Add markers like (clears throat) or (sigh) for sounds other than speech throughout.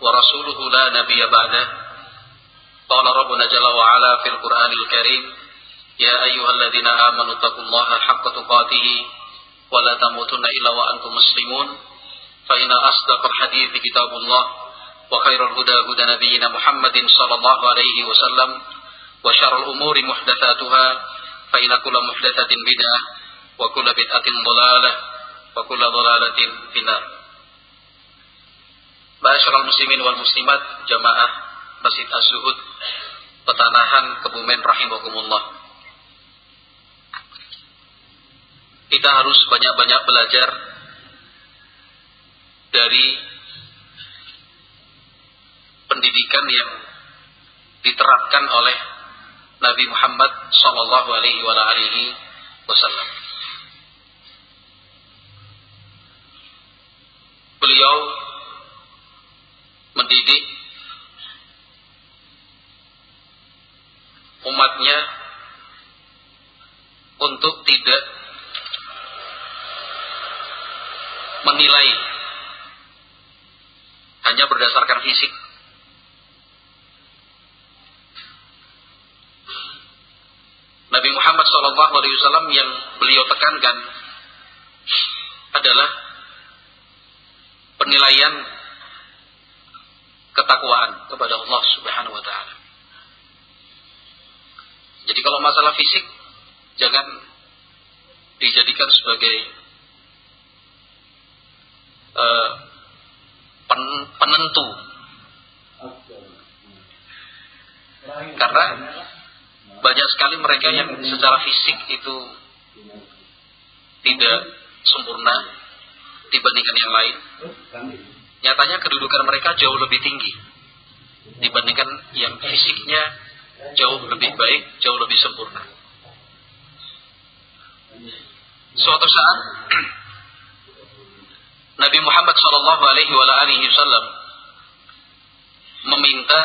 ورسوله لا نبي بعده. قال ربنا جل وعلا في القرآن الكريم يا أيها الذين آمنوا اتقوا الله حق تقاته ولا تموتن إلا وأنتم مسلمون. فإن أصدق الحديث كتاب الله وخير الهدى هدى نبينا محمد صلى الله عليه وسلم وشر الأمور محدثاتها فإن كل محدثة بدعة وكل بدعة ضلالة وكل ضلالة في النار. Ma'asyiral muslimin wal muslimat jamaah Masjid Az-Zuhud Petanahan Kebumen rahimakumullah. Kita harus banyak-banyak belajar dari pendidikan yang diterapkan oleh Nabi Muhammad sallallahu alaihi wasallam. Beliau mendidik umatnya untuk tidak menilai hanya berdasarkan fisik. Nabi Muhammad SAW yang beliau tekankan adalah penilaian ketakwaan kepada Allah Subhanahu wa taala. Jadi kalau masalah fisik jangan dijadikan sebagai uh, pen, penentu. Karena banyak sekali mereka yang secara fisik itu tidak sempurna dibandingkan yang lain nyatanya kedudukan mereka jauh lebih tinggi dibandingkan yang fisiknya jauh lebih baik, jauh lebih sempurna. Suatu saat (clears throat) Nabi Muhammad Shallallahu Alaihi Wasallam meminta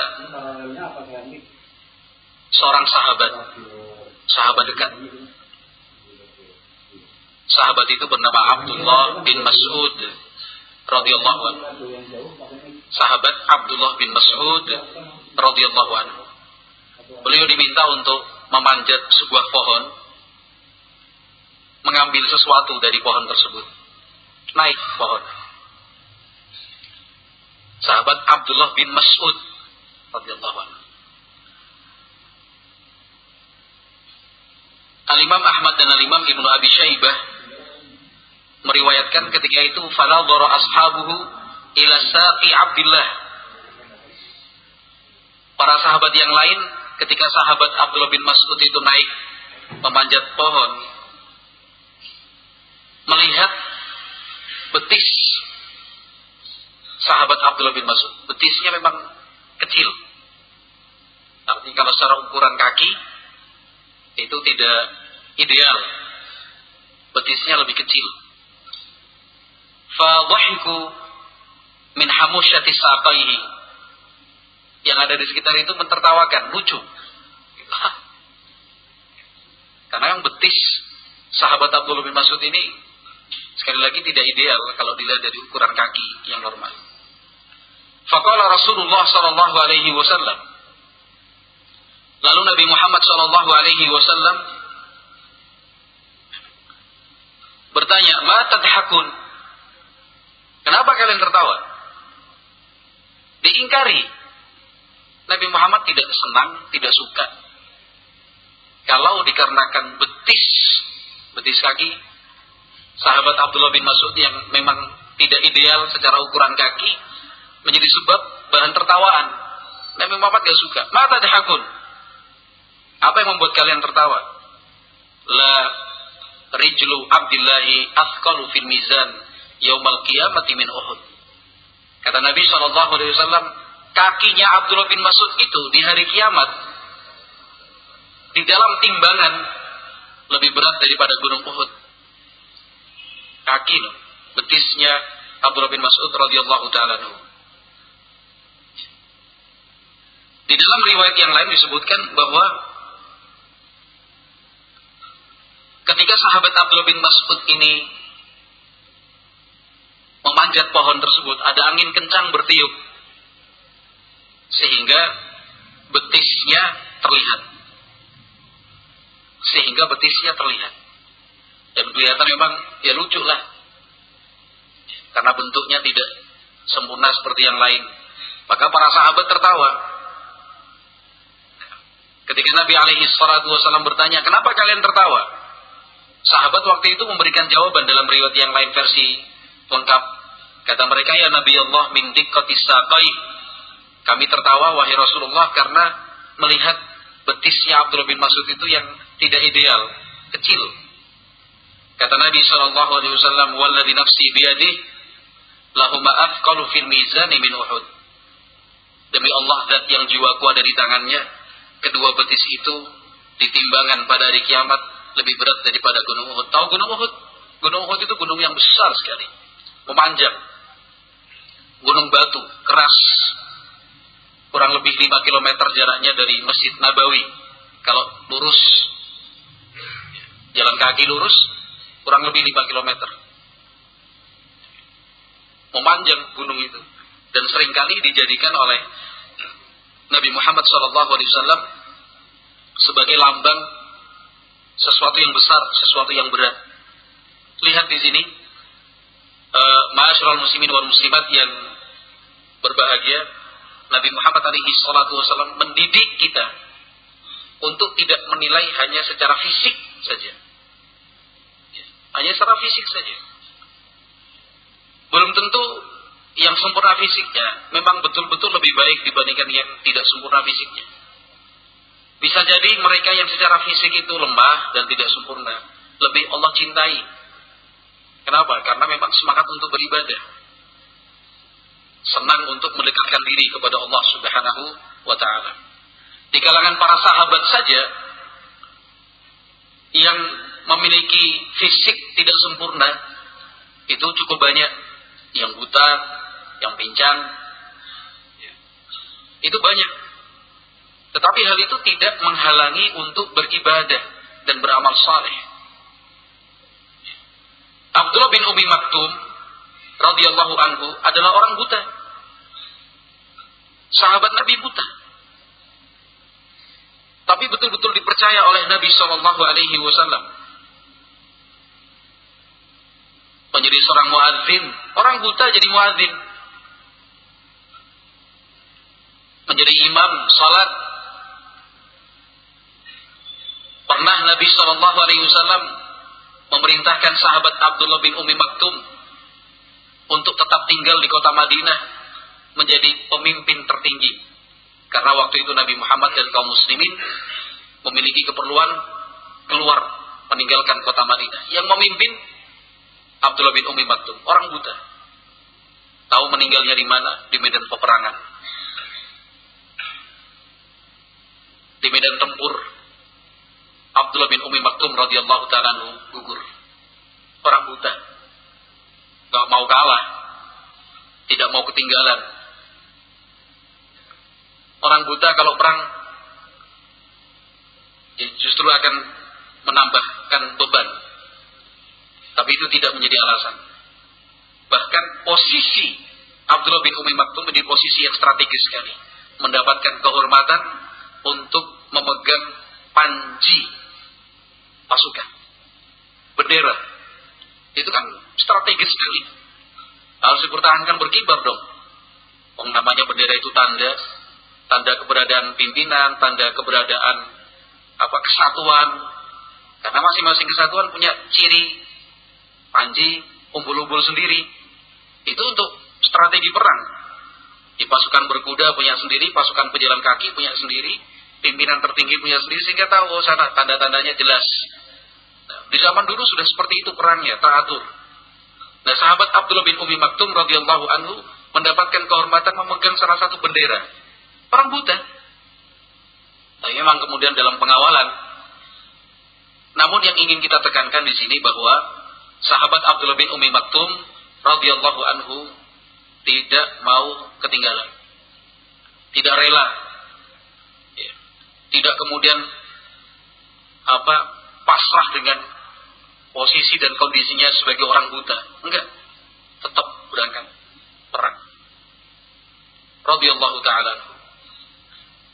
seorang sahabat, sahabat dekat. Sahabat itu bernama Abdullah bin Mas'ud radhiyallahu anhu. Sahabat Abdullah bin Mas'ud radhiyallahu anhu. Beliau diminta untuk memanjat sebuah pohon, mengambil sesuatu dari pohon tersebut. Naik pohon. Sahabat Abdullah bin Mas'ud radhiyallahu anhu. Al-Imam Ahmad dan Al-Imam Ibnu Abi Syaibah meriwayatkan ketika itu fanadhara ashabuhu ila saqi Abdullah. Para sahabat yang lain ketika sahabat Abdullah bin Mas'ud itu naik memanjat pohon melihat betis sahabat Abdullah bin Mas'ud. Betisnya memang kecil. Artinya kalau secara ukuran kaki itu tidak ideal. Betisnya lebih kecil fadhahiku min hamusyati saqaihi. Yang ada di sekitar itu mentertawakan lucu. Karena yang betis sahabat Abdullah bin Mas'ud ini sekali lagi tidak ideal kalau dilihat dari ukuran kaki yang normal. Faqala Rasulullah sallallahu alaihi wasallam lalu Nabi Muhammad sallallahu alaihi wasallam bertanya ma tadhakun Kenapa kalian tertawa? Diingkari. Nabi Muhammad tidak senang, tidak suka. Kalau dikarenakan betis, betis kaki, sahabat Abdullah bin Mas'ud yang memang tidak ideal secara ukuran kaki, menjadi sebab bahan tertawaan. Nabi Muhammad tidak suka. Mata dahakun. Apa yang membuat kalian tertawa? La rijlu abdillahi afqalu fil mizan yaumal qiyamati min Uhud. Kata Nabi Shallallahu Alaihi Wasallam, kakinya Abdullah bin Mas'ud itu di hari kiamat di dalam timbangan lebih berat daripada gunung Uhud. Kaki betisnya Abdullah bin Mas'ud radhiyallahu taala Di dalam riwayat yang lain disebutkan bahwa ketika sahabat Abdullah bin Mas'ud ini memanjat pohon tersebut, ada angin kencang bertiup sehingga betisnya terlihat. Sehingga betisnya terlihat. Dan kelihatan memang ya lucu lah. Karena bentuknya tidak sempurna seperti yang lain. Maka para sahabat tertawa. Ketika Nabi alaihi salatu wasallam bertanya, "Kenapa kalian tertawa?" Sahabat waktu itu memberikan jawaban dalam riwayat yang lain versi lengkap. Kata mereka, "Ya Nabi Allah min diqqatis kami tertawa wahai Rasulullah karena melihat betisnya Abdullah bin Mas'ud itu yang tidak ideal, kecil. Kata Nabi Shallallahu Alaihi Wasallam, "Walladhi nafsi biyadih, lahuma afqalu fil mizani min Uhud." Demi Allah zat yang jiwaku ada di tangannya, kedua betis itu ditimbangan pada hari kiamat lebih berat daripada gunung Uhud. Tahu gunung Uhud? Gunung Uhud itu gunung yang besar sekali, memanjang, gunung batu, keras, kurang lebih 5 km jaraknya dari Masjid Nabawi. Kalau lurus, jalan kaki lurus, kurang lebih 5 km. Memanjang gunung itu. Dan sering kali dijadikan oleh Nabi Muhammad SAW sebagai lambang sesuatu yang besar, sesuatu yang berat. Lihat di sini, uh, ma'asyiral muslimin wal muslimat yang berbahagia, Nabi Muhammad alaihi salatu wasallam mendidik kita untuk tidak menilai hanya secara fisik saja. Hanya secara fisik saja. Belum tentu yang sempurna fisiknya memang betul-betul lebih baik dibandingkan yang tidak sempurna fisiknya. Bisa jadi mereka yang secara fisik itu lemah dan tidak sempurna, lebih Allah cintai. Kenapa? Karena memang semangat untuk beribadah senang untuk mendekatkan diri kepada Allah Subhanahu wa taala. Di kalangan para sahabat saja yang memiliki fisik tidak sempurna itu cukup banyak yang buta, yang pincang. Itu banyak. Tetapi hal itu tidak menghalangi untuk beribadah dan beramal saleh. Abdullah bin Umi Maktum radhiyallahu anhu adalah orang buta. Sahabat Nabi buta. Tapi betul-betul dipercaya oleh Nabi Shallallahu Alaihi Wasallam. Menjadi seorang muadzin, orang buta jadi muadzin. Menjadi imam salat. Pernah Nabi Shallallahu Alaihi Wasallam memerintahkan sahabat Abdullah bin Umi Maktum untuk tetap tinggal di kota Madinah menjadi pemimpin tertinggi. Karena waktu itu Nabi Muhammad dan kaum muslimin memiliki keperluan keluar meninggalkan kota Madinah. Yang memimpin Abdullah bin Umi Maktum, orang buta. Tahu meninggalnya di mana? Di medan peperangan. Di medan tempur. Abdullah bin Umi Maktum radhiyallahu taala gugur. Orang buta mau kalah. Tidak mau ketinggalan. Orang buta kalau perang ya justru akan menambahkan beban. Tapi itu tidak menjadi alasan. Bahkan posisi Abdullah bin Umi Maktum menjadi posisi yang strategis sekali. Mendapatkan kehormatan untuk memegang panji pasukan. Bendera. Itu kan strategis sekali. Harus dipertahankan berkibar dong. Oh, namanya bendera itu tanda, tanda keberadaan pimpinan, tanda keberadaan apa kesatuan. Karena masing-masing kesatuan punya ciri, panji, umbul-umbul sendiri. Itu untuk strategi perang. Di pasukan berkuda punya sendiri, pasukan pejalan kaki punya sendiri, pimpinan tertinggi punya sendiri sehingga tahu oh sana tanda-tandanya jelas. Nah, di zaman dulu sudah seperti itu perangnya, teratur. Nah, sahabat Abdullah bin Umi Maktum radhiyallahu anhu mendapatkan kehormatan memegang salah satu bendera. Orang buta. Tapi memang kemudian dalam pengawalan. Namun yang ingin kita tekankan di sini bahwa sahabat Abdullah bin Umi Maktum radhiyallahu anhu tidak mau ketinggalan. Tidak rela. Ya. Tidak kemudian apa pasrah dengan posisi dan kondisinya sebagai orang buta. Enggak. Tetap berangkat perang. Radhiyallahu taala.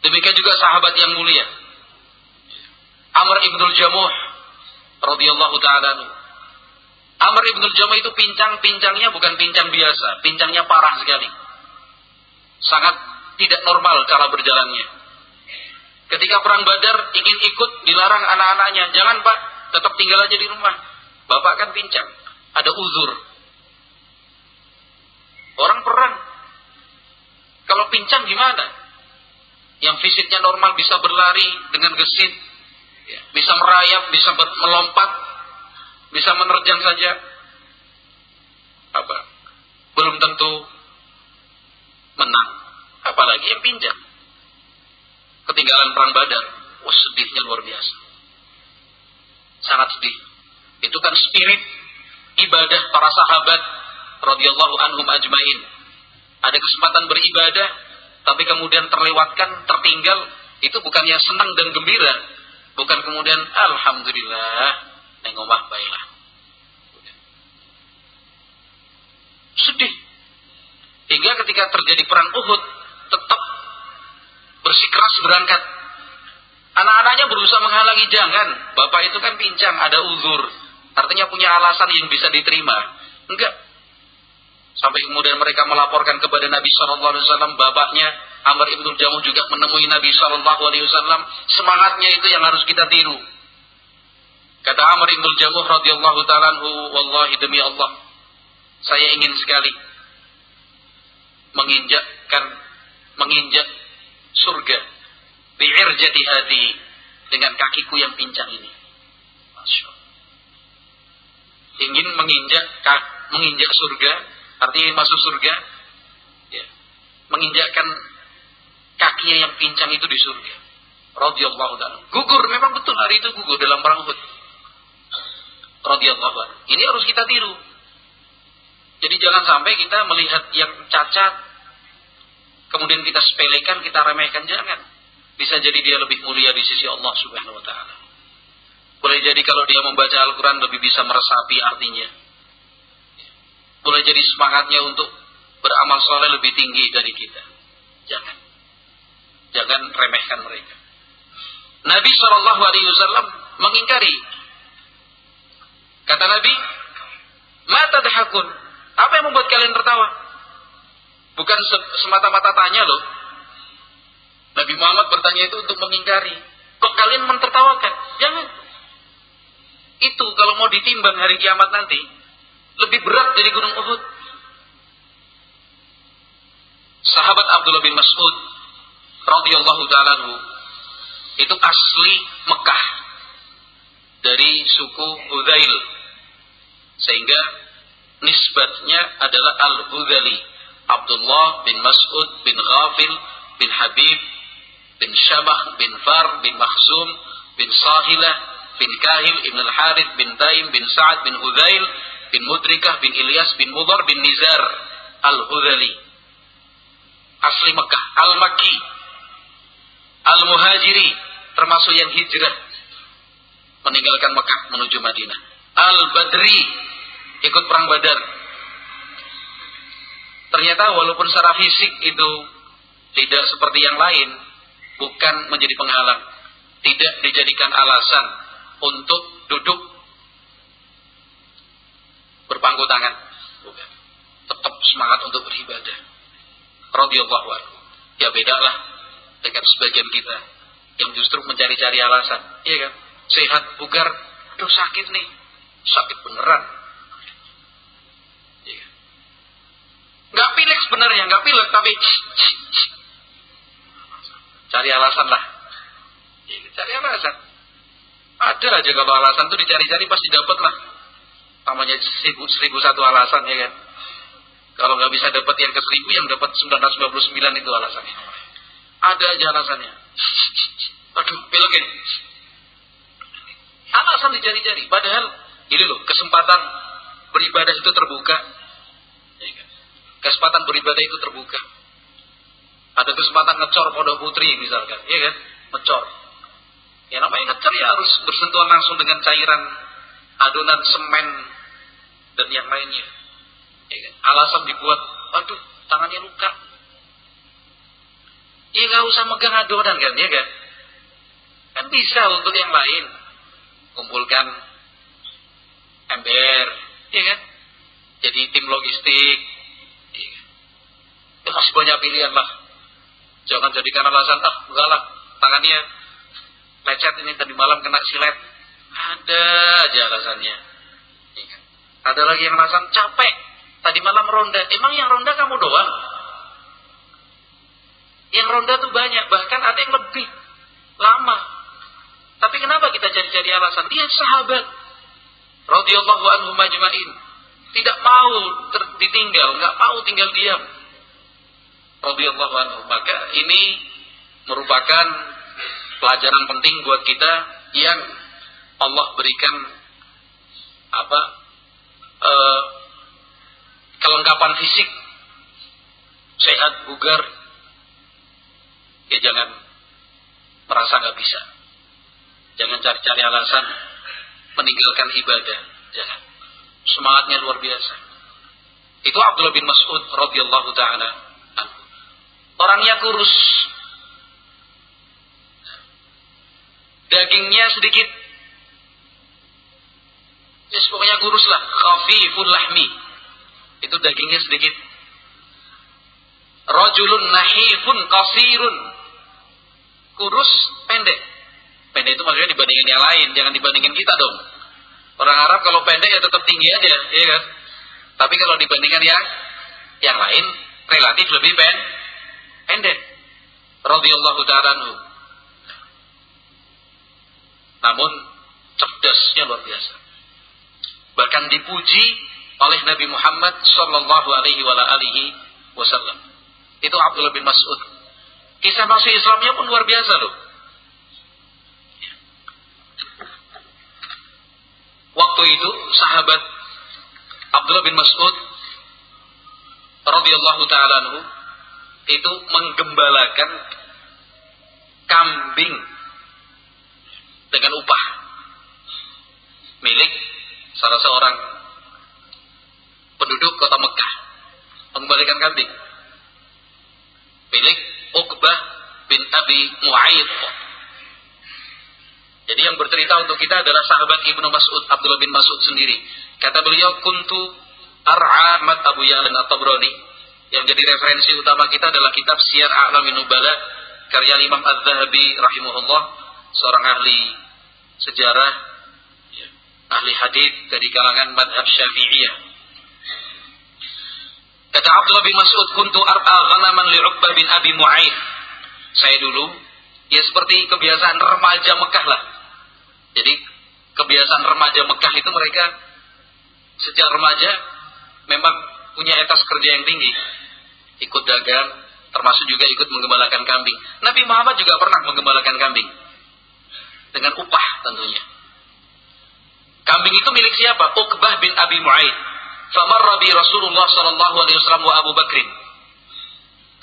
Demikian juga sahabat yang mulia. Amr ibnul Jamuh radhiyallahu taala. Amr ibnul Jamuh itu pincang-pincangnya bukan pincang biasa, pincangnya parah sekali. Sangat tidak normal cara berjalannya. Ketika perang Badar ingin ikut dilarang anak-anaknya, jangan Pak, tetap tinggal aja di rumah. Bapak kan pincang, ada uzur. Orang perang. Kalau pincang gimana? Yang fisiknya normal bisa berlari dengan gesit, bisa merayap, bisa melompat, bisa menerjang saja. Apa? Belum tentu menang. Apalagi yang pincang. Ketinggalan perang badar. Wah sedihnya luar biasa. Sangat sedih. Itu kan spirit ibadah para sahabat radhiyallahu anhum ajmain. Ada kesempatan beribadah tapi kemudian terlewatkan, tertinggal, itu bukannya senang dan gembira, bukan kemudian alhamdulillah nengomah baiklah. Sedih. Hingga ketika terjadi perang Uhud tetap bersikeras berangkat. Anak-anaknya berusaha menghalangi jangan, bapak itu kan pincang, ada uzur. Artinya punya alasan yang bisa diterima. Enggak, Sampai kemudian mereka melaporkan kepada Nabi Shallallahu Alaihi Wasallam, bapaknya Amr ibn Jamuh juga menemui Nabi Shallallahu Alaihi Wasallam. Semangatnya itu yang harus kita tiru. Kata Amr ibn Jamuh radhiyallahu taala wallahi demi Allah, saya ingin sekali menginjakkan menginjak surga bi'irjati hadi dengan kakiku yang pincang ini. Masya Allah. Ingin menginjak menginjak surga artinya masuk surga, ya, menginjakkan kakinya yang pincang itu di surga. Radhiyallahu taala. Gugur memang betul hari itu gugur dalam perang Uhud. Radhiyallahu anhu. Ini harus kita tiru. Jadi jangan sampai kita melihat yang cacat kemudian kita sepelekan, kita remehkan jangan. Bisa jadi dia lebih mulia di sisi Allah Subhanahu wa taala. Boleh jadi kalau dia membaca Al-Qur'an lebih bisa meresapi artinya boleh jadi semangatnya untuk beramal soleh lebih tinggi dari kita. Jangan. Jangan remehkan mereka. Nabi Wasallam mengingkari. Kata Nabi, mata dahakun. Apa yang membuat kalian tertawa? Bukan semata-mata tanya loh. Nabi Muhammad bertanya itu untuk mengingkari. Kok kalian mentertawakan? Jangan. Itu kalau mau ditimbang hari kiamat nanti, lebih berat dari gunung Uhud. Sahabat Abdullah bin Mas'ud radhiyallahu taala itu asli Mekah dari suku Hudzail sehingga nisbatnya adalah Al-Hudzali Abdullah bin Mas'ud bin Ghafil bin Habib bin Syabah bin Far bin Makhzum bin Sahilah bin Kahil ibn al-Harith bin Taim bin Sa'ad bin Hudzail bin Mudrikah bin Ilyas bin Mudar bin Nizar Al-Hudhali asli Mekah Al-Makki Al-Muhajiri termasuk yang hijrah meninggalkan Mekah menuju Madinah. Al-Badri ikut perang Badar. Ternyata walaupun secara fisik itu tidak seperti yang lain bukan menjadi penghalang tidak dijadikan alasan untuk duduk berpangku tangan. Tetap semangat untuk beribadah. Radiyallahu anhu. Ya bedalah dengan sebagian kita yang justru mencari-cari alasan. Iya kan? Sehat, bugar, aduh sakit nih. Sakit beneran. Iya. Gak pilek sebenarnya, gak pilek tapi cari alasan lah. Ya, cari alasan. Ada aja kalau alasan tuh dicari-cari pasti dapat lah namanya seribu, seribu satu alasan ya kan Kalau nggak bisa dapat yang ke seribu, yang dapat 999 itu alasannya. Ada aja alasannya. Aduh, belokin. Alasan dicari-cari. Padahal, ini loh, kesempatan beribadah itu terbuka. Ya kan? Kesempatan beribadah itu terbuka. Ada kesempatan ngecor pondok putri misalkan, ya kan? Ngecor. Ya namanya ngecor ya harus bersentuhan langsung dengan cairan adonan semen dan yang lainnya. Ya kan? Alasan dibuat, aduh tangannya luka. Ya nggak usah megang adonan kan, ya kan? Kan bisa untuk yang lain. Kumpulkan ember, ya kan? Jadi tim logistik. Ya, kan? ya masih banyak pilihan lah. Jangan jadikan alasan, ah enggak lah, tangannya lecet ini tadi malam kena silet. Ada aja alasannya. Ya, kan? Ada lagi yang alasan capek. Tadi malam ronda. Emang yang ronda kamu doang? Yang ronda tuh banyak, bahkan ada yang lebih lama. Tapi kenapa kita cari-cari alasan? Dia sahabat. Radiyallahu anhu majma'in. Tidak mau ditinggal, nggak mau tinggal diam. Radiyallahu anhu. Maka ini merupakan pelajaran penting buat kita yang Allah berikan apa uh, kelengkapan fisik. Sehat bugar. Ya jangan merasa nggak bisa. Jangan cari-cari alasan meninggalkan ibadah. Jangan. Semangatnya luar biasa. Itu Abdullah bin Mas'ud radhiyallahu taala orangnya kurus dagingnya sedikit ya pokoknya kurus lah khafiful lahmi itu dagingnya sedikit. Rajulun nahifun kasirun. Kurus, pendek. Pendek itu maksudnya dibandingin yang lain, jangan dibandingin kita dong. Orang Arab kalau pendek ya tetap tinggi aja, ya kan? Tapi kalau dibandingkan yang yang lain relatif lebih pen, pendek. Radhiyallahu ta'ala Namun cerdasnya luar biasa. Bahkan dipuji oleh Nabi Muhammad Sallallahu Alaihi Wasallam. Itu Abdullah bin Mas'ud. Kisah masuk Islamnya pun luar biasa loh. Waktu itu sahabat Abdullah bin Mas'ud radhiyallahu taala itu menggembalakan kambing dengan upah. Milik salah seorang penduduk kota Mekah. Mengembalikan kambing. Milik Uqbah bin Abi Mu'ayyid. Jadi yang bercerita untuk kita adalah sahabat Ibnu Mas'ud Abdullah bin Mas'ud sendiri. Kata beliau kuntu ar'a mat Abu Ya'lan at-Tabrani. Yang jadi referensi utama kita adalah kitab Syiar A'lamin Nubala karya Imam Az-Zahabi rahimahullah seorang ahli sejarah ya, ahli hadis dari kalangan madhab syafi'iyah Kata Abdullah bin Mas'ud, kuntu ar'a ghanaman li Uqbah bin Abi Mu'ayyid. Saya dulu, ya seperti kebiasaan remaja Mekah lah. Jadi, kebiasaan remaja Mekah itu mereka sejak remaja memang punya etos kerja yang tinggi. Ikut dagang, termasuk juga ikut menggembalakan kambing. Nabi Muhammad juga pernah menggembalakan kambing. Dengan upah tentunya. Kambing itu milik siapa? Uqbah bin Abi Mu'ayyid. Famarra bi Rasulullah sallallahu alaihi wasallam wa Abu Bakrin.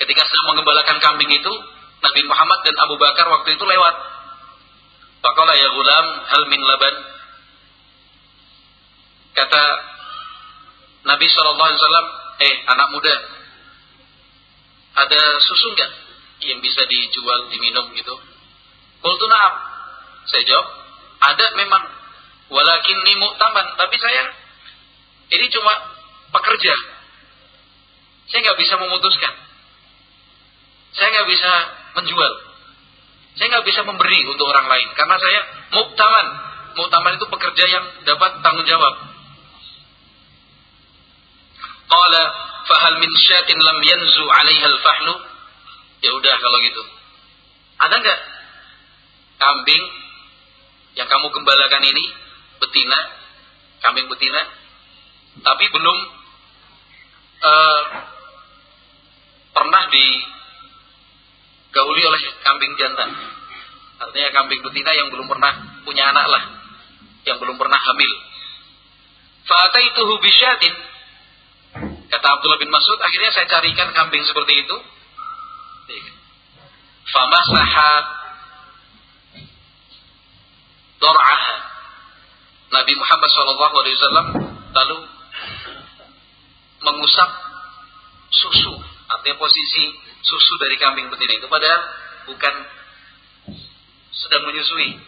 Ketika sedang mengembalakan kambing itu, Nabi Muhammad dan Abu Bakar waktu itu lewat. Faqala ya gulam hal min laban? Kata Nabi sallallahu alaihi wasallam, "Eh, anak muda, ada susu enggak yang bisa dijual, diminum gitu?" Qultu na'am. Saya jawab, "Ada memang, walakin ni mu'taman, tapi saya ini cuma pekerja. Saya nggak bisa memutuskan. Saya nggak bisa menjual. Saya nggak bisa memberi untuk orang lain karena saya muktaman. Muktaman itu pekerja yang dapat tanggung jawab. Qala fahal min syatin lam yanzu 'alaiha al-fahlu? Ya udah kalau gitu. Ada nggak kambing yang kamu gembalakan ini betina, kambing betina tapi belum uh, pernah digauli oleh kambing jantan. Artinya kambing betina yang belum pernah punya anak lah, yang belum pernah hamil. Fa'ataituhu bisyatin. Kata Abdullah bin Mas'ud, akhirnya saya carikan kambing seperti itu. Famasaha dor'aha. Nabi Muhammad SAW lalu mengusap susu, artinya posisi susu dari kambing betina itu padahal bukan sedang menyusui,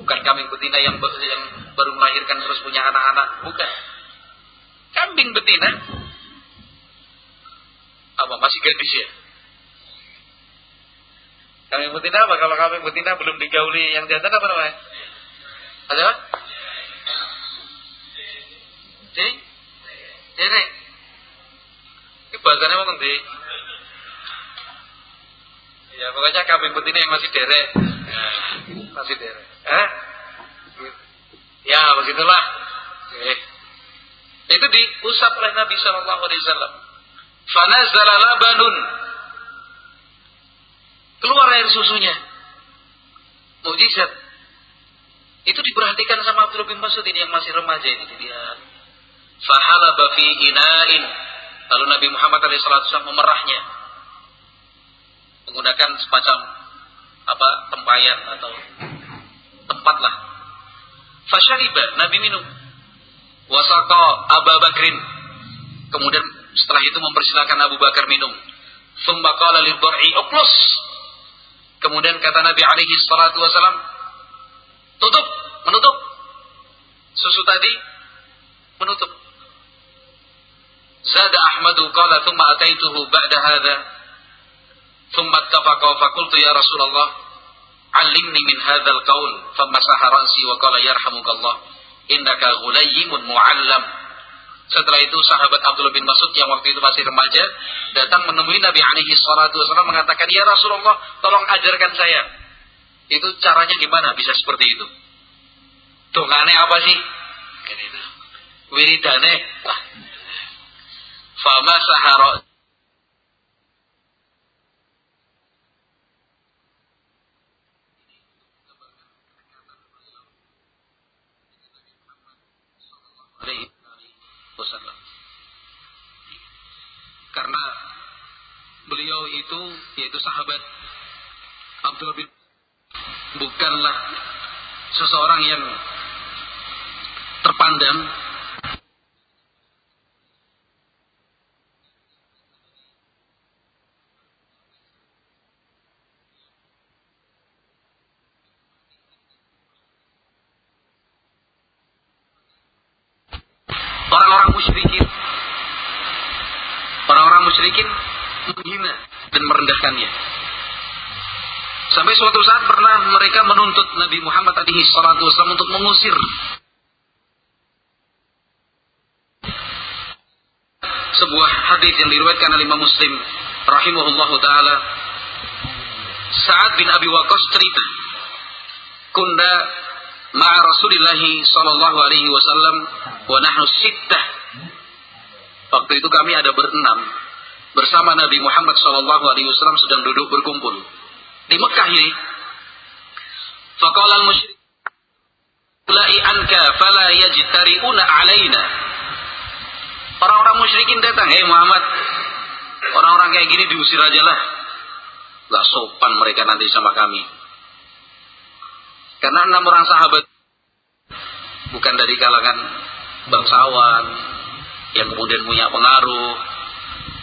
bukan kambing betina yang, yang baru melahirkan terus punya anak-anak, bukan. Kambing betina apa masih gadis ya? Kambing betina apa? Kalau kambing betina belum digauli yang jantan apa namanya? Ada apa? Jadi, ini bahasanya mau nanti. Ya pokoknya kambing betina yang masih derek, nah, masih derek. Eh? Ya begitulah. Oke. Itu diusap oleh Nabi Shallallahu Alaihi Wasallam. Fanazala. Keluar air susunya. Mujizat. Itu diperhatikan sama Abdul bin Mas'ud ini yang masih remaja ini dia. Fahala bafi inain. Lalu Nabi Muhammad SAW memerahnya. Menggunakan semacam apa tempayan atau tempat lah. Fashariba, Nabi minum. Wasaka Abu Bakrin. Kemudian setelah itu mempersilahkan Abu Bakar minum. Thumma qala lidhar'i uklus. Kemudian kata Nabi alaihi salatu wasalam, tutup, menutup. Susu tadi menutup. Zada Ahmadu qala thumma ataituhu ba'da hadha. Thumma ittafaqa fa ya Rasulullah, "Allimni min hadzal qaul." Famasaha wa qala yarhamukallah, "Innaka ghulayyimun mu'allam." Setelah itu sahabat Abdullah bin Mas'ud yang waktu itu masih remaja datang menemui Nabi alaihi salatu wasallam mengatakan, "Ya Rasulullah, tolong ajarkan saya." Itu caranya gimana bisa seperti itu? Dongane apa sih? Wiridane. Fama sahara wasallam. Karena beliau itu yaitu sahabat Abdul bin bukanlah seseorang yang terpandang. Orang-orang musyrikin orang-orang musyrikin menghina sampai suatu saat pernah mereka menuntut Nabi Muhammad alaihi salatu wasallam untuk mengusir. Sebuah hadis yang diriwayatkan oleh Imam Muslim rahimahullahu taala. Sa'ad bin Abi Waqqas cerita kunda ma'a Rasulillah sallallahu alaihi wasallam wa nahnu sittah. Waktu itu kami ada berenam bersama Nabi Muhammad sallallahu alaihi wasallam sedang duduk berkumpul di Mekah ini. Faqala al-musyrik Lai anka fala yajtari'una alaina. Orang-orang musyrikin datang, "Hei Muhammad, orang-orang kayak gini diusir aja lah. Gak sopan mereka nanti sama kami." Karena enam orang sahabat bukan dari kalangan bangsawan yang kemudian punya pengaruh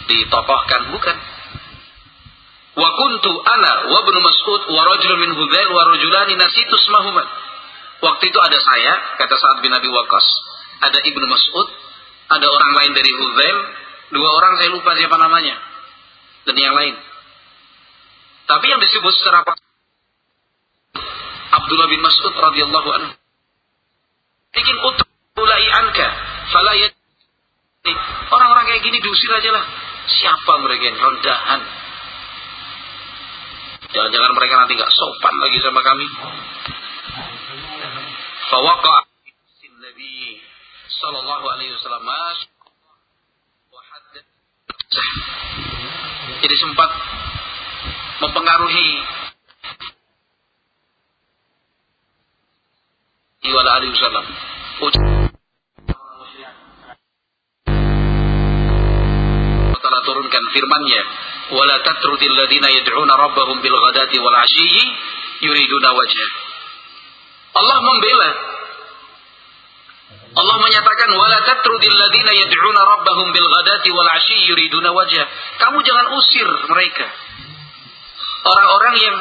ditokohkan bukan. Wa kuntu ana wa ibnu Mas'ud wa rajulun min Hudzail wa rajulani nasitu ismahuma. Waktu itu ada saya, kata Sa'ad bin Abi Waqqas, ada Ibnu Mas'ud, ada orang lain dari Hudzail, dua orang saya lupa siapa namanya. Dan yang lain. Tapi yang disebut secara Abdullah bin Mas'ud radhiyallahu anhu. Bikin utulai anka, fala Orang-orang kayak gini diusir aja lah. Siapa mereka yang rendahan? Jangan-jangan mereka nanti gak sopan lagi sama kami. Fawaqa Nabi sallallahu alaihi wasallam jadi sempat mempengaruhi wala alihi wasallam. firman-Nya, "Wala tatrudil ladzina yad'una rabbahum bil ghadati wal 'ashiyyi yuriduna wajhah." Allah membela Allah menyatakan wala tatrudil ladzina yad'una rabbahum bil ghadati wal 'ashiyyi yuriduna wajhah. Kamu jangan usir mereka. Orang-orang yang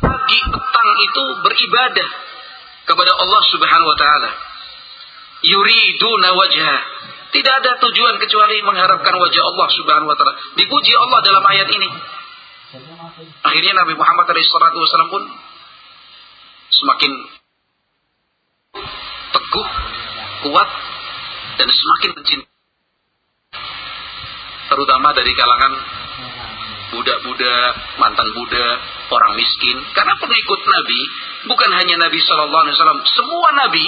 pagi petang itu beribadah kepada Allah Subhanahu wa taala. Yuriduna wajhah. Tidak ada tujuan kecuali mengharapkan wajah Allah Subhanahu wa taala. Dipuji Allah dalam ayat ini. Akhirnya Nabi Muhammad SAW pun semakin teguh, kuat, dan semakin mencintai. Terutama dari kalangan budak-budak, mantan budak, orang miskin. Karena pengikut Nabi bukan hanya Nabi Shallallahu Alaihi Wasallam, semua Nabi,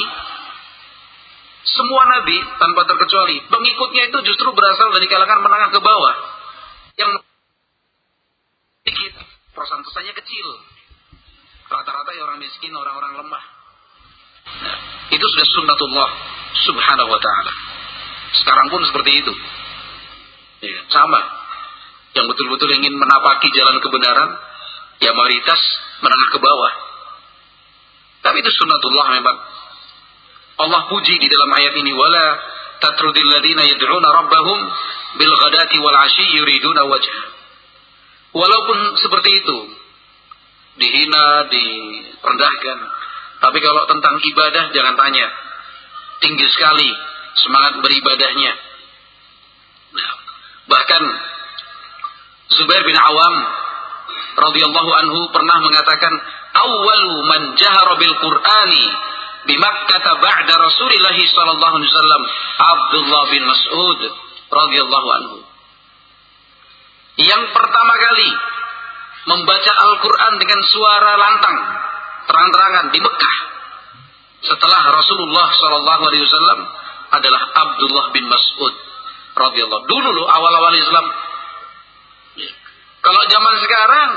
semua Nabi tanpa terkecuali pengikutnya itu justru berasal dari kalangan menengah ke bawah yang sedikit, persentasenya kecil. Rata-rata ya orang miskin, orang-orang lemah. Nah, itu sudah sunnatullah subhanahu wa ta'ala. Sekarang pun seperti itu. Ya, sama. Yang betul-betul ingin menapaki jalan kebenaran, ya mayoritas menengah ke bawah. Tapi itu sunnatullah memang. Allah puji di dalam ayat ini wala tatrudil ladina yad'una rabbahum bil ghadati wal 'ashi yuriduna wajha. Walaupun seperti itu dihina, direndahkan, tapi kalau tentang ibadah jangan tanya. Tinggi sekali semangat beribadahnya. Nah, bahkan Zubair bin Awam radhiyallahu anhu pernah mengatakan awwalu man jahara bil Qur'ani di Makkah ba'da Rasulillah sallallahu alaihi wasallam Abdullah bin Mas'ud radhiyallahu anhu. Yang pertama kali membaca Al-Qur'an dengan suara lantang, terang-terangan di Mekah setelah Rasulullah sallallahu alaihi wasallam adalah Abdullah bin Mas'ud radhiyallahu. Dulu loh awal-awal Islam. Kalau zaman sekarang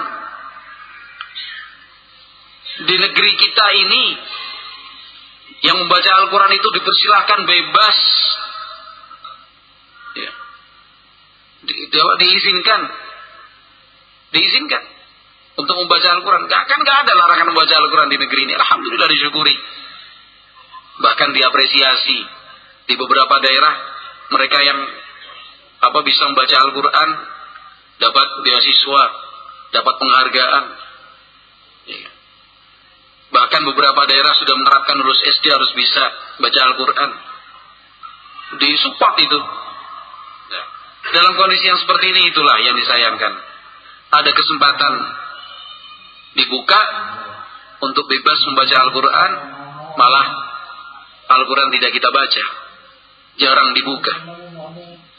di negeri kita ini yang membaca Al-Quran itu dipersilahkan bebas. Ya. di, di, diizinkan. Diizinkan untuk membaca Al-Quran. Kan gak ada larangan membaca Al-Quran di negeri ini. Alhamdulillah disyukuri. Bahkan diapresiasi. Di beberapa daerah mereka yang apa bisa membaca Al-Quran dapat beasiswa dapat penghargaan. Ya. Bahkan beberapa daerah sudah menerapkan lulus SD harus bisa baca Al-Quran. Disupport itu. Ya. Dalam kondisi yang seperti ini itulah yang disayangkan. Ada kesempatan dibuka untuk bebas membaca Al-Quran, malah Al-Quran tidak kita baca. Jarang dibuka.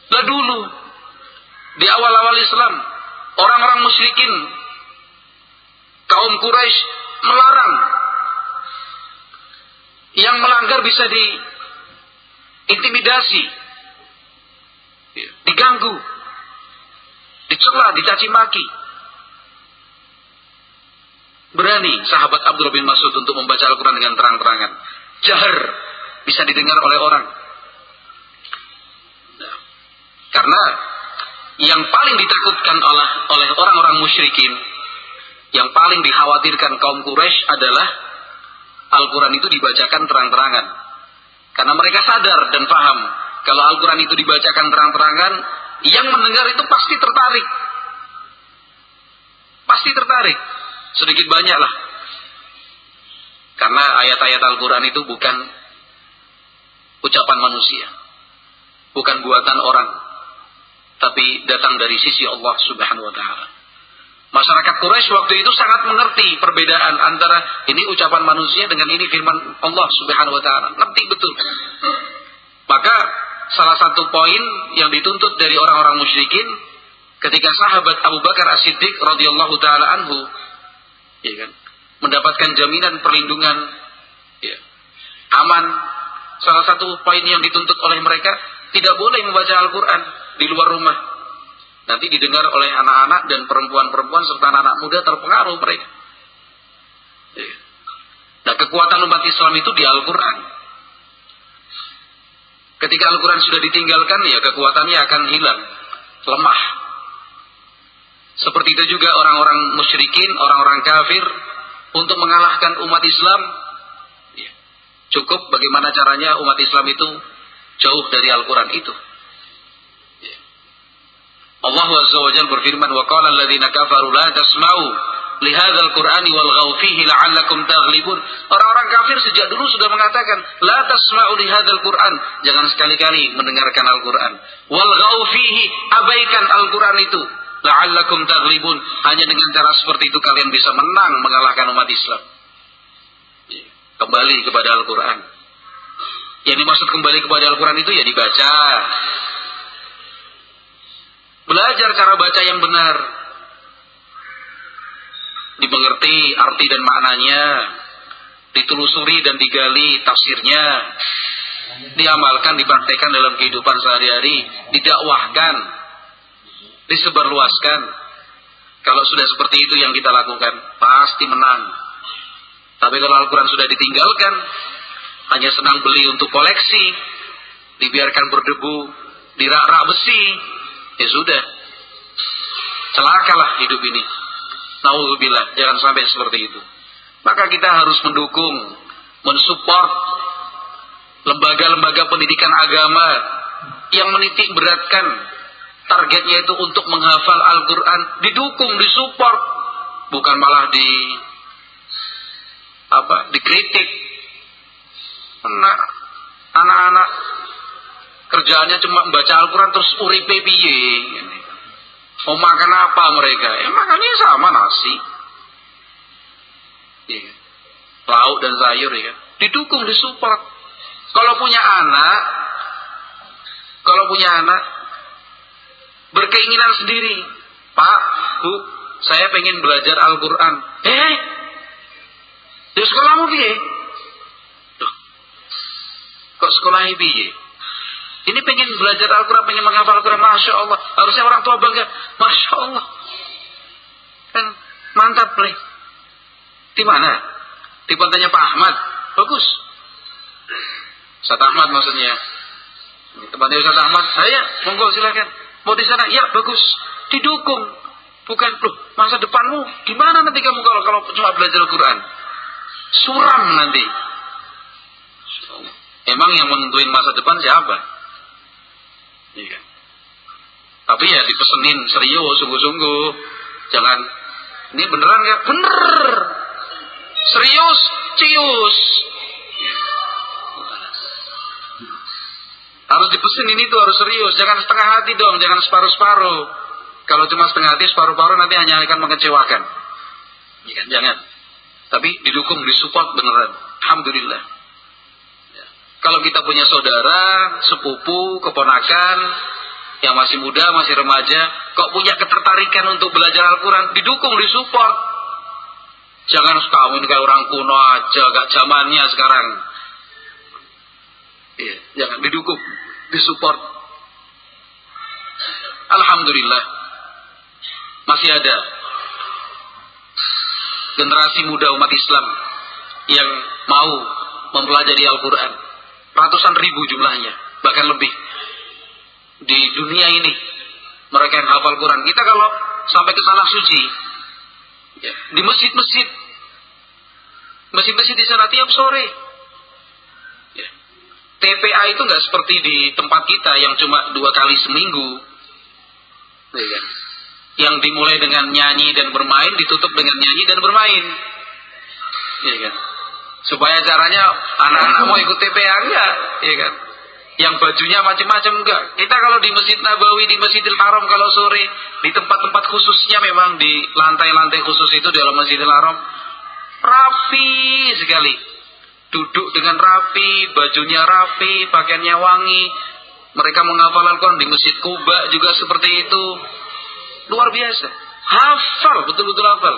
Nah dulu, di awal-awal Islam, orang-orang musyrikin, kaum Quraisy melarang yang melanggar bisa diintimidasi, diganggu, dicela, dicaci maki. Berani sahabat Abdul bin Mas'ud untuk membaca Al-Quran dengan terang-terangan. Jahar bisa didengar oleh orang. Karena yang paling ditakutkan oleh orang-orang musyrikin, yang paling dikhawatirkan kaum Quraisy adalah Al-Quran itu dibacakan terang-terangan. Karena mereka sadar dan paham kalau Al-Quran itu dibacakan terang-terangan, yang mendengar itu pasti tertarik. Pasti tertarik. Sedikit banyak lah. Karena ayat-ayat Al-Quran itu bukan ucapan manusia. Bukan buatan orang. Tapi datang dari sisi Allah subhanahu wa ta'ala. Masyarakat Quraisy waktu itu sangat mengerti perbedaan antara ini ucapan manusia dengan ini firman Allah Subhanahu wa taala. Ngerti betul. Maka salah satu poin yang dituntut dari orang-orang musyrikin ketika sahabat Abu Bakar As-Siddiq radhiyallahu taala anhu ya kan, mendapatkan jaminan perlindungan ya, aman salah satu poin yang dituntut oleh mereka tidak boleh membaca Al-Qur'an di luar rumah Nanti didengar oleh anak-anak dan perempuan-perempuan serta anak-anak muda terpengaruh mereka. Iya. Nah kekuatan umat Islam itu di Al-Quran. Ketika Al-Quran sudah ditinggalkan ya kekuatannya akan hilang. Lemah. Seperti itu juga orang-orang musyrikin, orang-orang kafir untuk mengalahkan umat Islam. Ya. Cukup bagaimana caranya umat Islam itu jauh dari Al-Quran itu. Allah Azza wa Jalla berfirman wa qala alladziina kafaru la tasma'u li hadzal qur'ani wal fihi la'allakum taghlibun. Orang-orang kafir sejak dulu sudah mengatakan la tasma'u li hadzal qur'an, jangan sekali-kali mendengarkan Al-Qur'an. Wal fihi abaikan Al-Qur'an itu la'allakum taghlibun. Hanya dengan cara seperti itu kalian bisa menang mengalahkan umat Islam. Kembali kepada Al-Qur'an. Yang dimaksud kembali kepada Al-Quran itu ya dibaca, Belajar cara baca yang benar. Dimengerti arti dan maknanya. Ditelusuri dan digali tafsirnya. Diamalkan, dipraktekkan dalam kehidupan sehari-hari. Didakwahkan. Disebarluaskan. Kalau sudah seperti itu yang kita lakukan, pasti menang. Tapi kalau Al-Quran sudah ditinggalkan, hanya senang beli untuk koleksi, dibiarkan berdebu, dirak-rak besi, ya sudah. Celakalah hidup ini. Nauzubillah, jangan sampai seperti itu. Maka kita harus mendukung, mensupport lembaga-lembaga pendidikan agama yang menitik beratkan targetnya itu untuk menghafal Al-Quran, didukung, disupport, bukan malah di apa dikritik. Anak-anak Kerjaannya cuma membaca Al-Quran terus uripe piye. Mau makan apa mereka? Ya makannya sama nasi. Ya. Lauk dan sayur ya. Didukung, disupport. Kalau punya anak, kalau punya anak, berkeinginan sendiri. Pak, Bu, saya pengen belajar Al-Quran. Eh, di sekolahmu piye? Kok sekolah piye? Ini pengen belajar Al-Quran, pengen menghafal Al-Quran. Masya Allah. Harusnya orang tua bangga. Masya Allah. Kan mantap, nih. Di mana? Di pantainya Pak Ahmad. Bagus. Ustaz Ahmad maksudnya. Tempatnya Ustaz Ahmad. Saya, monggo silakan. Mau di sana? Ya, bagus. Didukung. Bukan, loh, masa depanmu gimana nanti kamu kalau kalau cuma belajar Al-Quran? Suram nanti. Emang yang menentuin masa depan siapa? Iya. Tapi ya dipesenin serius, sungguh-sungguh. Jangan, ini beneran nggak? Bener. Serius, cius. Harus dipesin ini tuh harus serius. Jangan setengah hati dong, jangan separuh-separuh. Kalau cuma setengah hati, separuh-paruh nanti hanya akan mengecewakan. Ya, jangan. Tapi didukung, disupport beneran. Alhamdulillah. Kalau kita punya saudara, sepupu, keponakan yang masih muda, masih remaja, kok punya ketertarikan untuk belajar Al-Quran, didukung, disupport. Jangan kamu ini kayak orang kuno aja, gak zamannya sekarang. Iya, jangan didukung, disupport. Alhamdulillah, masih ada generasi muda umat Islam yang mau mempelajari Al-Quran ratusan ribu jumlahnya, bahkan lebih. Di dunia ini mereka yang hafal Quran. Kita kalau sampai ke sana suci, ya, di masjid-masjid, masjid-masjid di sana tiap sore. Ya. TPA itu nggak seperti di tempat kita yang cuma dua kali seminggu. Ya? Yang dimulai dengan nyanyi dan bermain, ditutup dengan nyanyi dan bermain. Ya, kan? Supaya caranya anak-anak mau ikut TPA enggak, ya kan? Yang bajunya macam-macam enggak. Kita kalau di Masjid Nabawi, di Masjidil Haram kalau sore, di tempat-tempat khususnya memang di lantai-lantai khusus itu dalam Masjidil Haram rapi sekali. Duduk dengan rapi, bajunya rapi, pakaiannya wangi. Mereka menghafal Al-Quran di Masjid Kuba juga seperti itu. Luar biasa. Hafal, betul-betul hafal.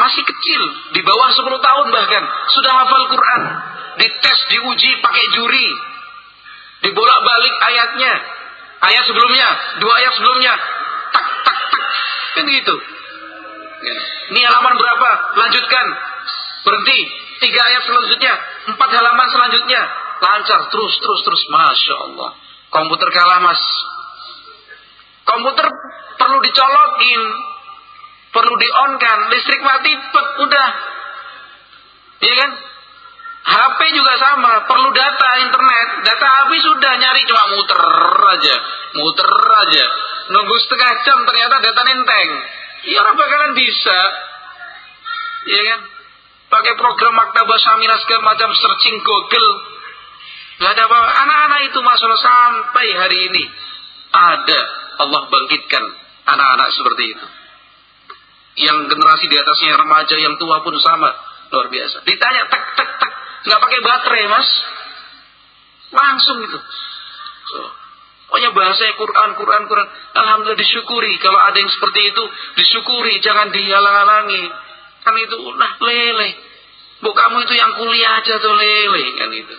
Masih kecil, di bawah 10 tahun bahkan, sudah hafal Quran, dites, diuji pakai juri, dibolak-balik ayatnya, Ayat sebelumnya, dua ayat sebelumnya, tak tak tak, kan gitu. Ini halaman berapa? Lanjutkan. Berhenti. Tiga ayat selanjutnya, empat halaman selanjutnya, lancar terus terus terus, masya Allah. Komputer kalah mas. Komputer perlu dicolokin, perlu di on kan, listrik mati, pet, udah. Iya kan? HP juga sama, perlu data internet. Data habis sudah nyari cuma muter aja, muter aja. Nunggu setengah jam ternyata data nenteng. Ya orang bakalan bisa. Iya kan? Pakai program Maktabah Samina segala macam searching Google. Gak ada apa-apa. Anak-anak itu masalah sampai hari ini. Ada Allah bangkitkan anak-anak seperti itu. Yang generasi di atasnya remaja, yang tua pun sama. Luar biasa. Ditanya, tak, tak, tak. Nggak pakai baterai, mas. Langsung itu. So, pokoknya bahasanya Quran, Quran, Quran. Alhamdulillah disyukuri. Kalau ada yang seperti itu, disyukuri. Jangan dihalang-halangi. Kan itu ulah lele. Bu kamu itu yang kuliah aja tuh lele. Kan itu.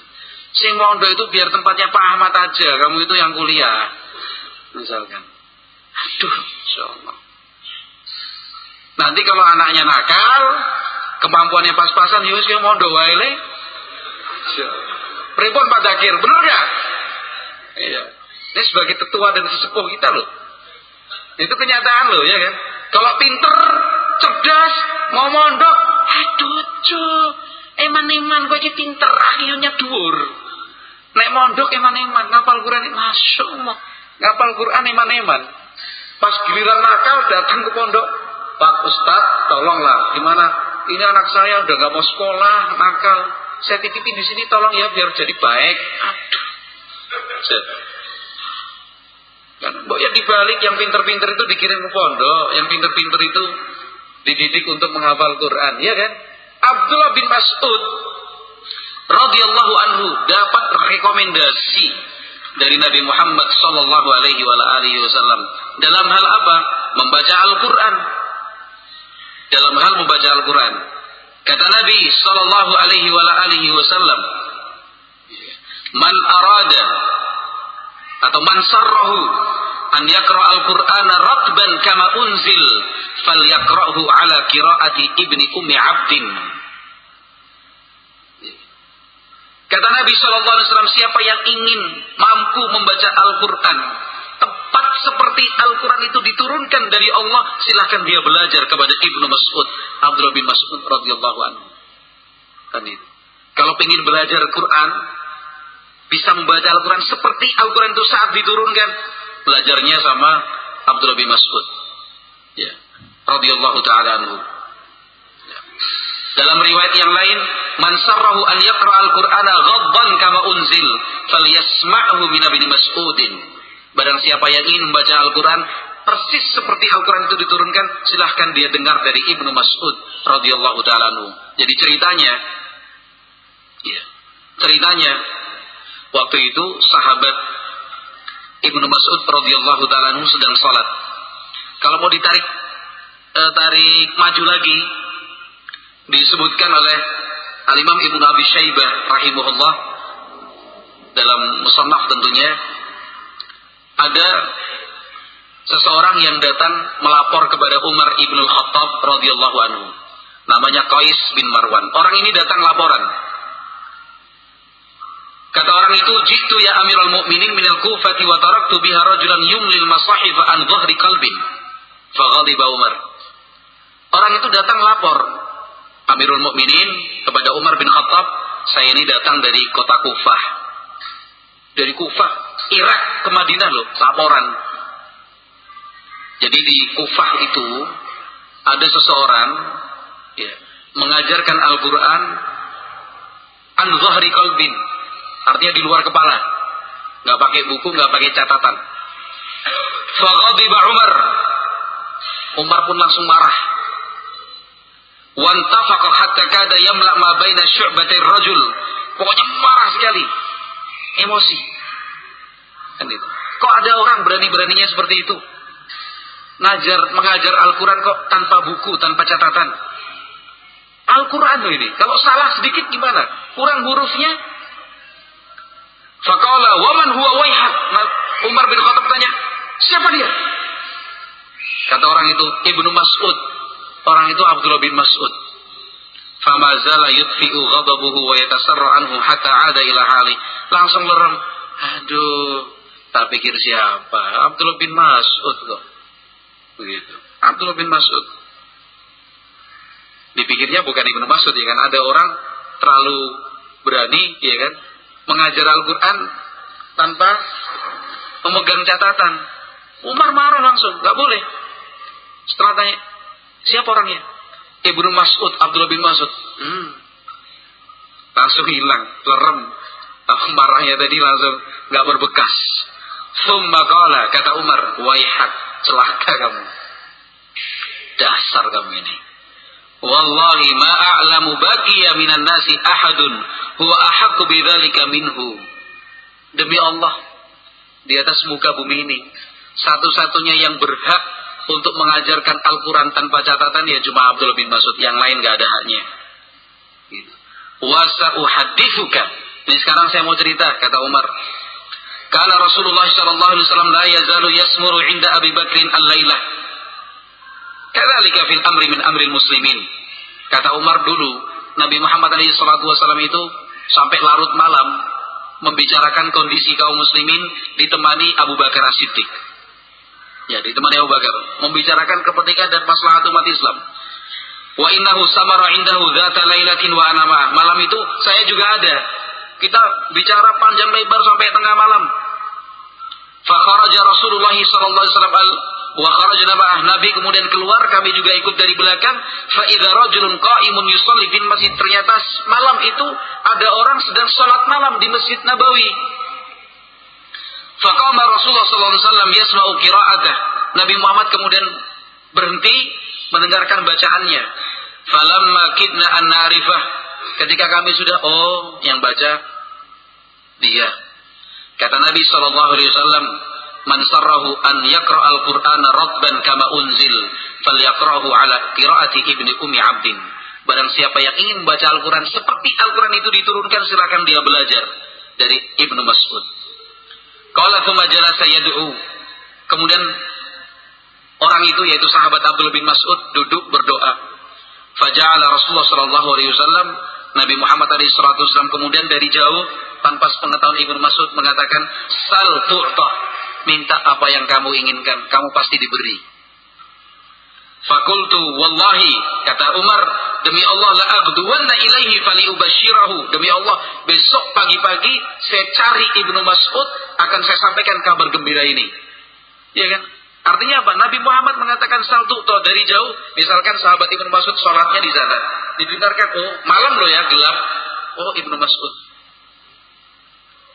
Sing mondo itu biar tempatnya Pak Ahmad aja. Kamu itu yang kuliah. Misalkan. Aduh, insya Allah. Nanti kalau anaknya nakal, kemampuannya pas-pasan, yus yang mondo wae Pripun Pak Dakir, bener gak? Iya. Ini sebagai tetua dan sesepuh kita loh. Itu kenyataan loh ya kan. Kalau pinter, cerdas, mau mondok, aduh cu, eman-eman gue ini pinter, akhirnya dur. Nek mondok eman-eman, ngapal Quran, Allah. Ngapal Quran eman-eman. Pas giliran nakal datang ke pondok, Pak Ustad, tolonglah, gimana? Ini anak saya udah gak mau sekolah, nakal saya titipin di sini tolong ya biar jadi baik. Aduh. Kan, ya dibalik yang pinter-pinter itu dikirim ke pondok, yang pinter-pinter itu dididik untuk menghafal Quran, ya kan? Abdullah bin Mas'ud radhiyallahu anhu dapat rekomendasi dari Nabi Muhammad sallallahu alaihi wasallam dalam hal apa? Membaca Al-Qur'an. Dalam hal membaca Al-Qur'an. Kata Nabi sallallahu alaihi wasallam, "Man arada atau man sarrahu an yaqra al-Qur'ana ratban kama unzil falyaqra'hu ala qira'ati ibni ummi 'abdin." Kata Nabi sallallahu alaihi wasallam, siapa yang ingin mampu membaca Al-Qur'an seperti Al-Quran itu diturunkan dari Allah, silahkan dia belajar kepada Ibnu Mas'ud, Abdullah bin Mas'ud radhiyallahu anhu. Kan itu. Kalau ingin belajar Quran, bisa membaca Al-Quran seperti Al-Quran itu saat diturunkan, belajarnya sama Abdullah bin Mas'ud. Ya. Radhiyallahu taala anhu. Ya. Dalam riwayat yang lain, man sarrahu an yaqra al-Qur'ana ghadban kama unzil, falyasma'hu min Ibnu Mas'udin. Barang siapa yang ingin membaca Al-Quran persis seperti Al-Quran itu diturunkan, silahkan dia dengar dari Ibnu Mas'ud radhiyallahu taala Jadi ceritanya, ya, ceritanya waktu itu sahabat Ibnu Mas'ud radhiyallahu taala sedang sholat. Kalau mau ditarik eh, tarik maju lagi, disebutkan oleh Al-Imam Ibnu Abi Syaibah rahimahullah dalam musannaf tentunya ada seseorang yang datang melapor kepada Umar ibn Khattab radhiyallahu anhu. Namanya Qais bin Marwan. Orang ini datang laporan. Kata orang itu, "Jitu ya Amirul Mukminin min al-Kufati wa taraktu biha rajulan yumlil masahif an dhahri qalbin." Faghadiba Umar. Orang itu datang lapor Amirul Mukminin kepada Umar bin Khattab, "Saya ini datang dari kota Kufah." Dari Kufah Irak ke Madinah loh, laporan. Jadi di Kufah itu ada seseorang ya, mengajarkan Al-Quran an zahri kalbin, artinya di luar kepala, nggak pakai buku, nggak pakai catatan. Faghadiba Umar, Umar pun langsung marah. Wantafaqa hatta kada yamla ma baina syu'batir rajul. Pokoknya marah sekali. Emosi. Kan itu. Kok ada orang berani-beraninya seperti itu? Ngajar, mengajar Al-Quran kok tanpa buku, tanpa catatan. Al-Quran ini. Kalau salah sedikit gimana? Kurang hurufnya? Faqala waman huwa wayhak. Umar bin Khattab tanya, Siapa dia? Kata orang itu, Ibnu Mas'ud. Orang itu Abdullah bin Mas'ud. Fama zala yutfi'u ghadabuhu wa yatasarra anhu hatta ada ila hali. Langsung merem. Aduh, tak pikir siapa? Abdullah bin Mas'ud kok. Begitu. Abdullah bin Mas'ud. Dipikirnya bukan Ibnu Mas'ud ya kan. Ada orang terlalu berani ya kan. Mengajar Al-Quran tanpa memegang catatan. Umar marah langsung. Gak boleh. Setelah tanya, siapa orangnya? Ibnu Mas'ud, Abdullah bin Mas'ud. Hmm. Langsung hilang, lerem. Marahnya tadi langsung gak berbekas. Thumma qala, kata Umar, waihat, celaka kamu. Dasar kamu ini. Wallahi ma a'lamu baqiya minan nasi ahadun huwa ahaqqu bidzalika minhu. Demi Allah, di atas muka bumi ini, satu-satunya yang berhak untuk mengajarkan Al-Quran tanpa catatan ya cuma Abdullah bin Mas'ud. Yang lain gak ada haknya. Gitu. Wasa uhadithuka. Ini sekarang saya mau cerita, kata Umar. Karena Rasulullah sallallahu alaihi wasallam la yazalu yasmuru inda Abi Bakrin al-lailah. Kadzalika fil amri min amril muslimin. Kata Umar dulu, Nabi Muhammad alaihi salatu wasallam itu sampai larut malam membicarakan kondisi kaum muslimin ditemani Abu Bakar As-Siddiq. Ya, ditemani Abu Bakar membicarakan kepentingan dan maslahat umat Islam. Wa innahu samara indahu dzata lailatin wa ana Malam itu saya juga ada. Kita bicara panjang lebar sampai tengah malam. Fa kharaja Rasulullah sallallahu alaihi wasallam wa ma'ah Nabi kemudian keluar kami juga ikut dari belakang fa idza rajulun qa'imun yusalli fil masjid ternyata malam itu ada orang sedang salat malam di Masjid Nabawi Faqama Rasulullah sallallahu alaihi wasallam yasma'u qira'atah. Nabi Muhammad kemudian berhenti mendengarkan bacaannya. Falamma kidna an narifah. Ketika kami sudah oh yang baca dia. Kata Nabi sallallahu alaihi wasallam, "Man sarrahu an yaqra' al-Qur'ana ratban kama unzil, falyaqra'hu ala qira'ati Ibni Ummi Abdin." Barang siapa yang ingin membaca Al-Quran seperti Al-Quran itu diturunkan, silakan dia belajar dari Ibnu Mas'ud. Qala thumma jalasa yad'u. Kemudian orang itu yaitu sahabat Abdul bin Mas'ud duduk berdoa. Faja'ala Rasulullah sallallahu alaihi wasallam Nabi Muhammad alaihi salatu wasallam kemudian dari jauh tanpa pengetahuan Ibnu Mas'ud mengatakan sal tu'ta minta apa yang kamu inginkan kamu pasti diberi Fakultu wallahi kata Umar demi Allah la aghduwanna ilaihi fali ubashirahu demi Allah besok pagi-pagi saya cari Ibnu Mas'ud akan saya sampaikan kabar gembira ini. Ya kan? Artinya apa? Nabi Muhammad mengatakan saltu toh dari jauh, misalkan sahabat Ibnu Mas'ud sholatnya di sana, didengarkan oh malam loh ya gelap, oh Ibnu Mas'ud.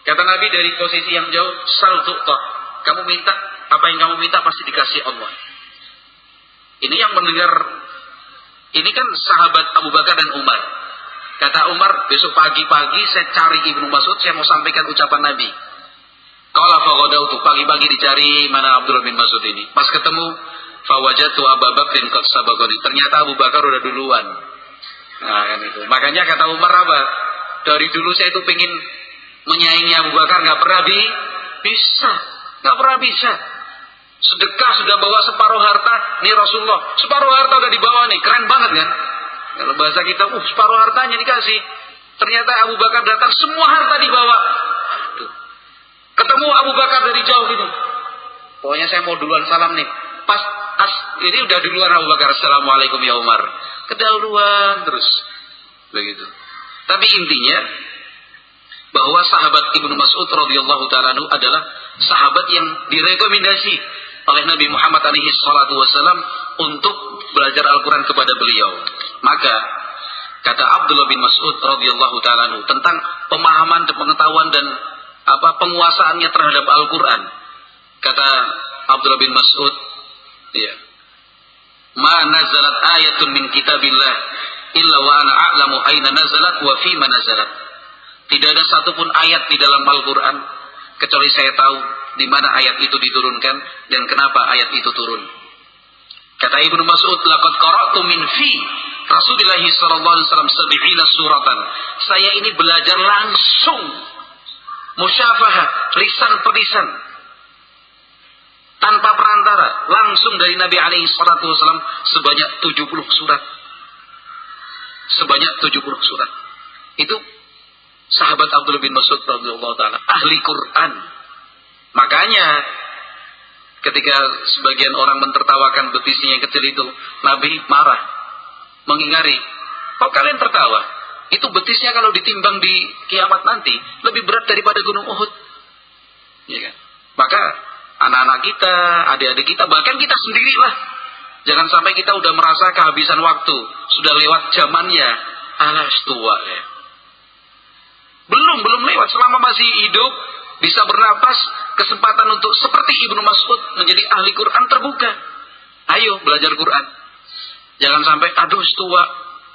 Kata Nabi dari posisi yang jauh, saltu toh, kamu minta apa yang kamu minta pasti dikasih Allah. Ini yang mendengar ini kan sahabat Abu Bakar dan Umar. Kata Umar, besok pagi-pagi saya cari Ibnu Mas'ud, saya mau sampaikan ucapan Nabi. Kalau fagodautu pagi-pagi dicari mana Abdullah bin Mas'ud ini. Pas ketemu, fawajatu Abu Bakrin kot. Ternyata Abu Bakar udah duluan. Nah kan itu. Makanya kata Umar apa? Dari dulu saya itu pengen menyaingi Abu Bakar, nggak pernah bi bisa, nggak pernah bisa. Sedekah sudah bawa separuh harta, nih Rasulullah. Separuh harta udah dibawa nih, keren banget kan? Kalau bahasa kita, uh separuh hartanya dikasih. Ternyata Abu Bakar datang, semua harta dibawa. Aduh. Ketemu Abu Bakar dari jauh gitu. Pokoknya saya mau duluan salam nih. Pas as, ini udah duluan Abu Bakar. Assalamualaikum ya Umar. Kedahuluan terus. Begitu. Tapi intinya bahwa sahabat Ibnu Mas'ud radhiyallahu taala adalah sahabat yang direkomendasi oleh Nabi Muhammad alaihi salatu wasallam untuk belajar Al-Qur'an kepada beliau. Maka kata Abdullah bin Mas'ud radhiyallahu taala tentang pemahaman dan pengetahuan dan apa penguasaannya terhadap Al-Qur'an. Kata Abdullah bin Mas'ud, ya. Ma nazalat ayatun min kitabillah illa wa ana a'lamu aina nazalat wa fi ma nazalat. Tidak ada satupun ayat di dalam Al-Qur'an kecuali saya tahu di mana ayat itu diturunkan dan kenapa ayat itu turun. Kata Ibnu Mas'ud, "Laqad qara'tu min fi Rasulullah sallallahu alaihi suratan." Saya ini belajar langsung musyafahah, lisan per lisan. tanpa perantara langsung dari Nabi alaihi salatu wasallam sebanyak 70 surat sebanyak 70 surat itu sahabat Abdullah bin Mas'ud radhiyallahu taala ahli Quran makanya ketika sebagian orang mentertawakan betisnya yang kecil itu Nabi marah mengingari kok kalian tertawa itu betisnya kalau ditimbang di kiamat nanti lebih berat daripada gunung Uhud ya kan maka anak-anak kita, adik-adik kita, bahkan kita sendiri lah. Jangan sampai kita udah merasa kehabisan waktu, sudah lewat zamannya. Alas tua ya. Belum, belum lewat. Selama masih hidup, bisa bernapas, kesempatan untuk seperti Ibnu Mas'ud menjadi ahli Quran terbuka. Ayo belajar Quran. Jangan sampai, aduh tua.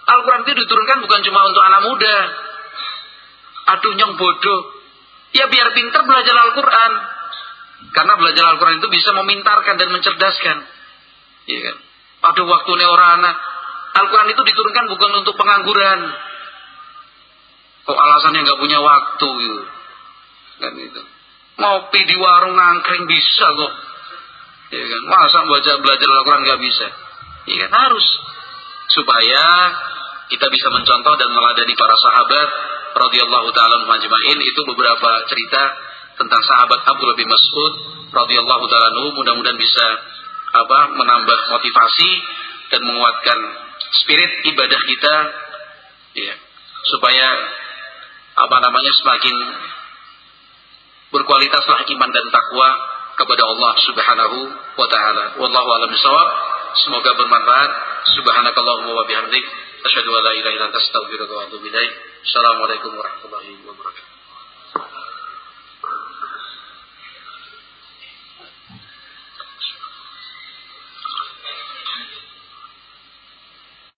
Al-Quran itu diturunkan bukan cuma untuk anak muda. Aduh nyong bodoh. Ya biar pinter belajar Al-Quran. Karena belajar Al-Quran itu bisa memintarkan dan mencerdaskan. Iya kan? Pada waktu neorana, Al-Quran itu diturunkan bukan untuk pengangguran. Kok alasannya nggak punya waktu gitu. Kan itu. Ngopi di warung nangkring bisa kok. Iya kan? Masa baca belajar Al-Quran nggak bisa? Iya kan? Harus. Supaya kita bisa mencontoh dan meladani para sahabat radhiyallahu taala majma'in itu beberapa cerita tentang sahabat Abdullah bin Mas'ud radhiyallahu taala mudah-mudahan bisa apa menambah motivasi dan menguatkan spirit ibadah kita ya supaya apa namanya semakin berkualitaslah iman dan takwa kepada Allah Subhanahu wa taala. Wallahu a'lam bishawab. Semoga bermanfaat. Subhanakallahumma wa bihamdik asyhadu an la ilaha illa anta astaghfiruka wa atubu ilaik. Assalamualaikum warahmatullahi wabarakatuh.